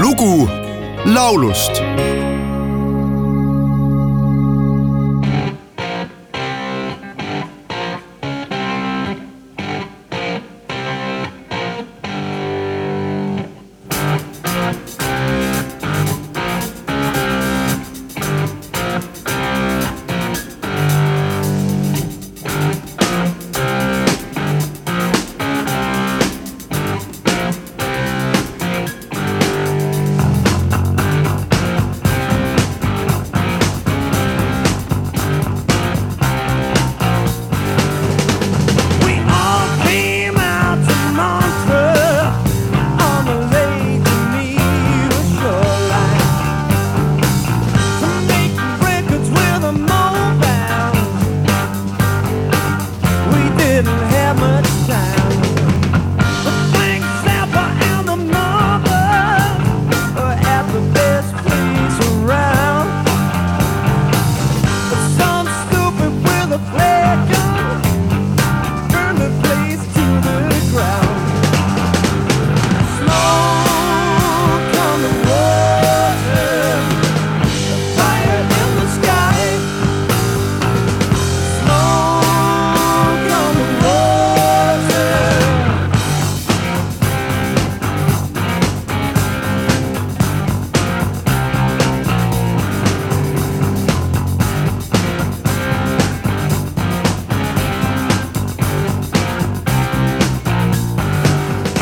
lugu laulust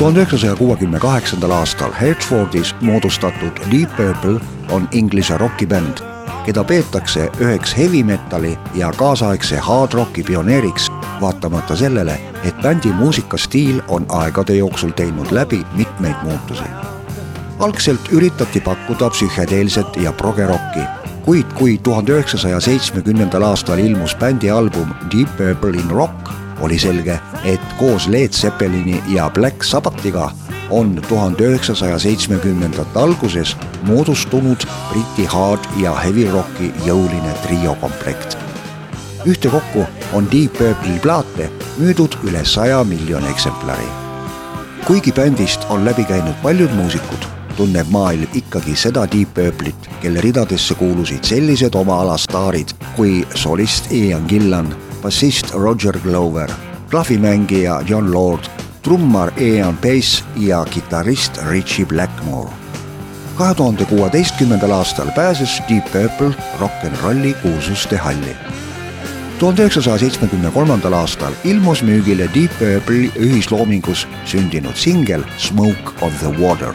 tuhande üheksasaja kuuekümne kaheksandal aastal Hertfordis moodustatud Deep Purple on Inglise rokibänd, keda peetakse üheks heavy metali ja kaasaegse hard rocki pioneeriks, vaatamata sellele, et bändi muusikastiil on aegade jooksul teinud läbi mitmeid muutusi. algselt üritati pakkuda psühhedeelset ja progerocki, kuid kui tuhande üheksasaja seitsmekümnendal aastal ilmus bändi album Deep Purple in Rock, oli selge, et koos Led Zeppelini ja Black Sabbathiga on tuhande üheksasaja seitsmekümnendate alguses moodustunud Briti hard ja heavy rocki jõuline triokomplekt. ühtekokku on Deep Purple'i plaate müüdud üle saja miljoni eksemplari. kuigi bändist on läbi käinud paljud muusikud, tunneb maailm ikkagi seda Deep Purple'it, kelle ridadesse kuulusid sellised oma ala staarid kui solist Ian Gillan, bassist Roger Glover, klahvimängija John Lord, trummar Ian Pace ja kitarrist Richie Blackmore. kahe tuhande kuueteistkümnendal aastal pääses Deep Purple rock n rolli kuulsuste halli tuhande üheksasaja seitsmekümne kolmandal aastal ilmus müügile Deep Purple'i ühisloomingus sündinud singel Smoke of the Water.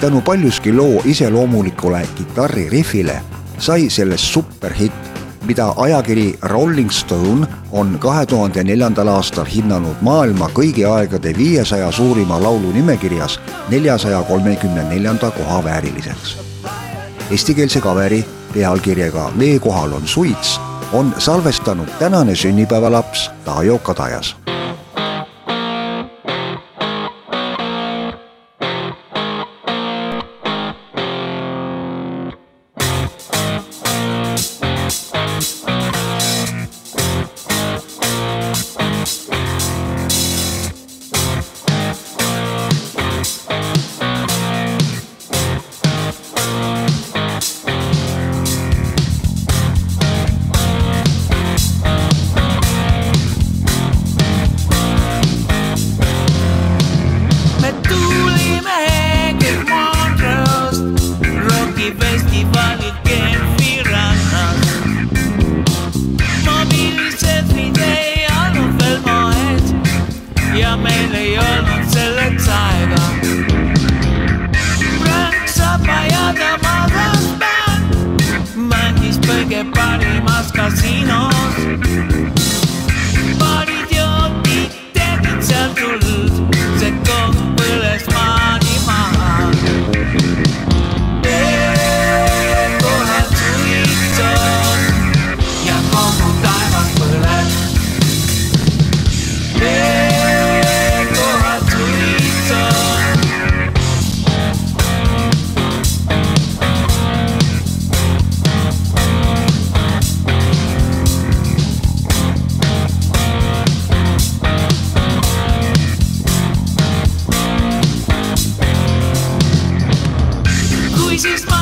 tänu paljuski loo iseloomulikule kitarririfile sai sellest superhitt, mida ajakiri Rolling Stone on kahe tuhande neljandal aastal hinnanud maailma kõigi aegade viiesaja suurima laulu nimekirjas neljasaja kolmekümne neljanda koha vääriliseks. Eestikeelse kaveri pealkirjaga Vee kohal on suits on salvestanud tänane sünnipäevalaps Taajo Kadajas casino. This is my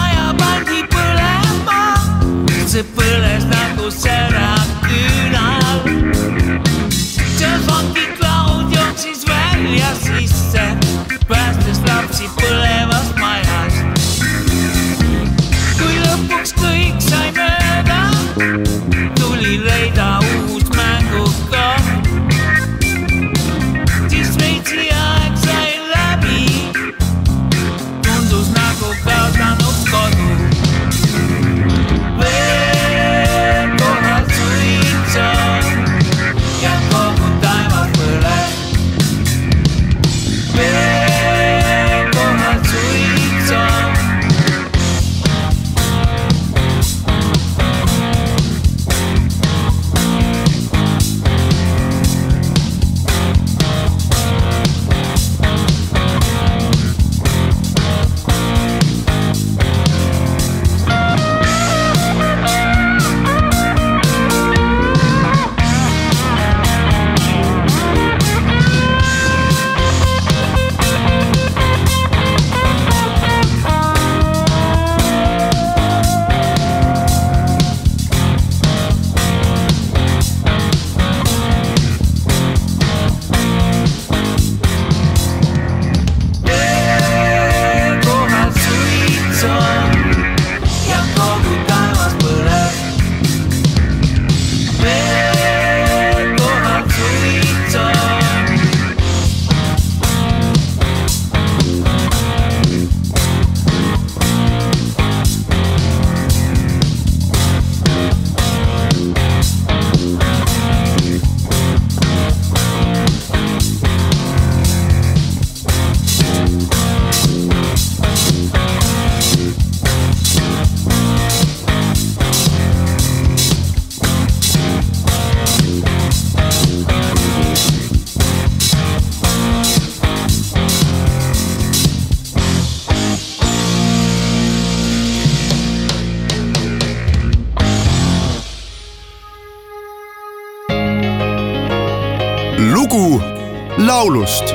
lugu laulust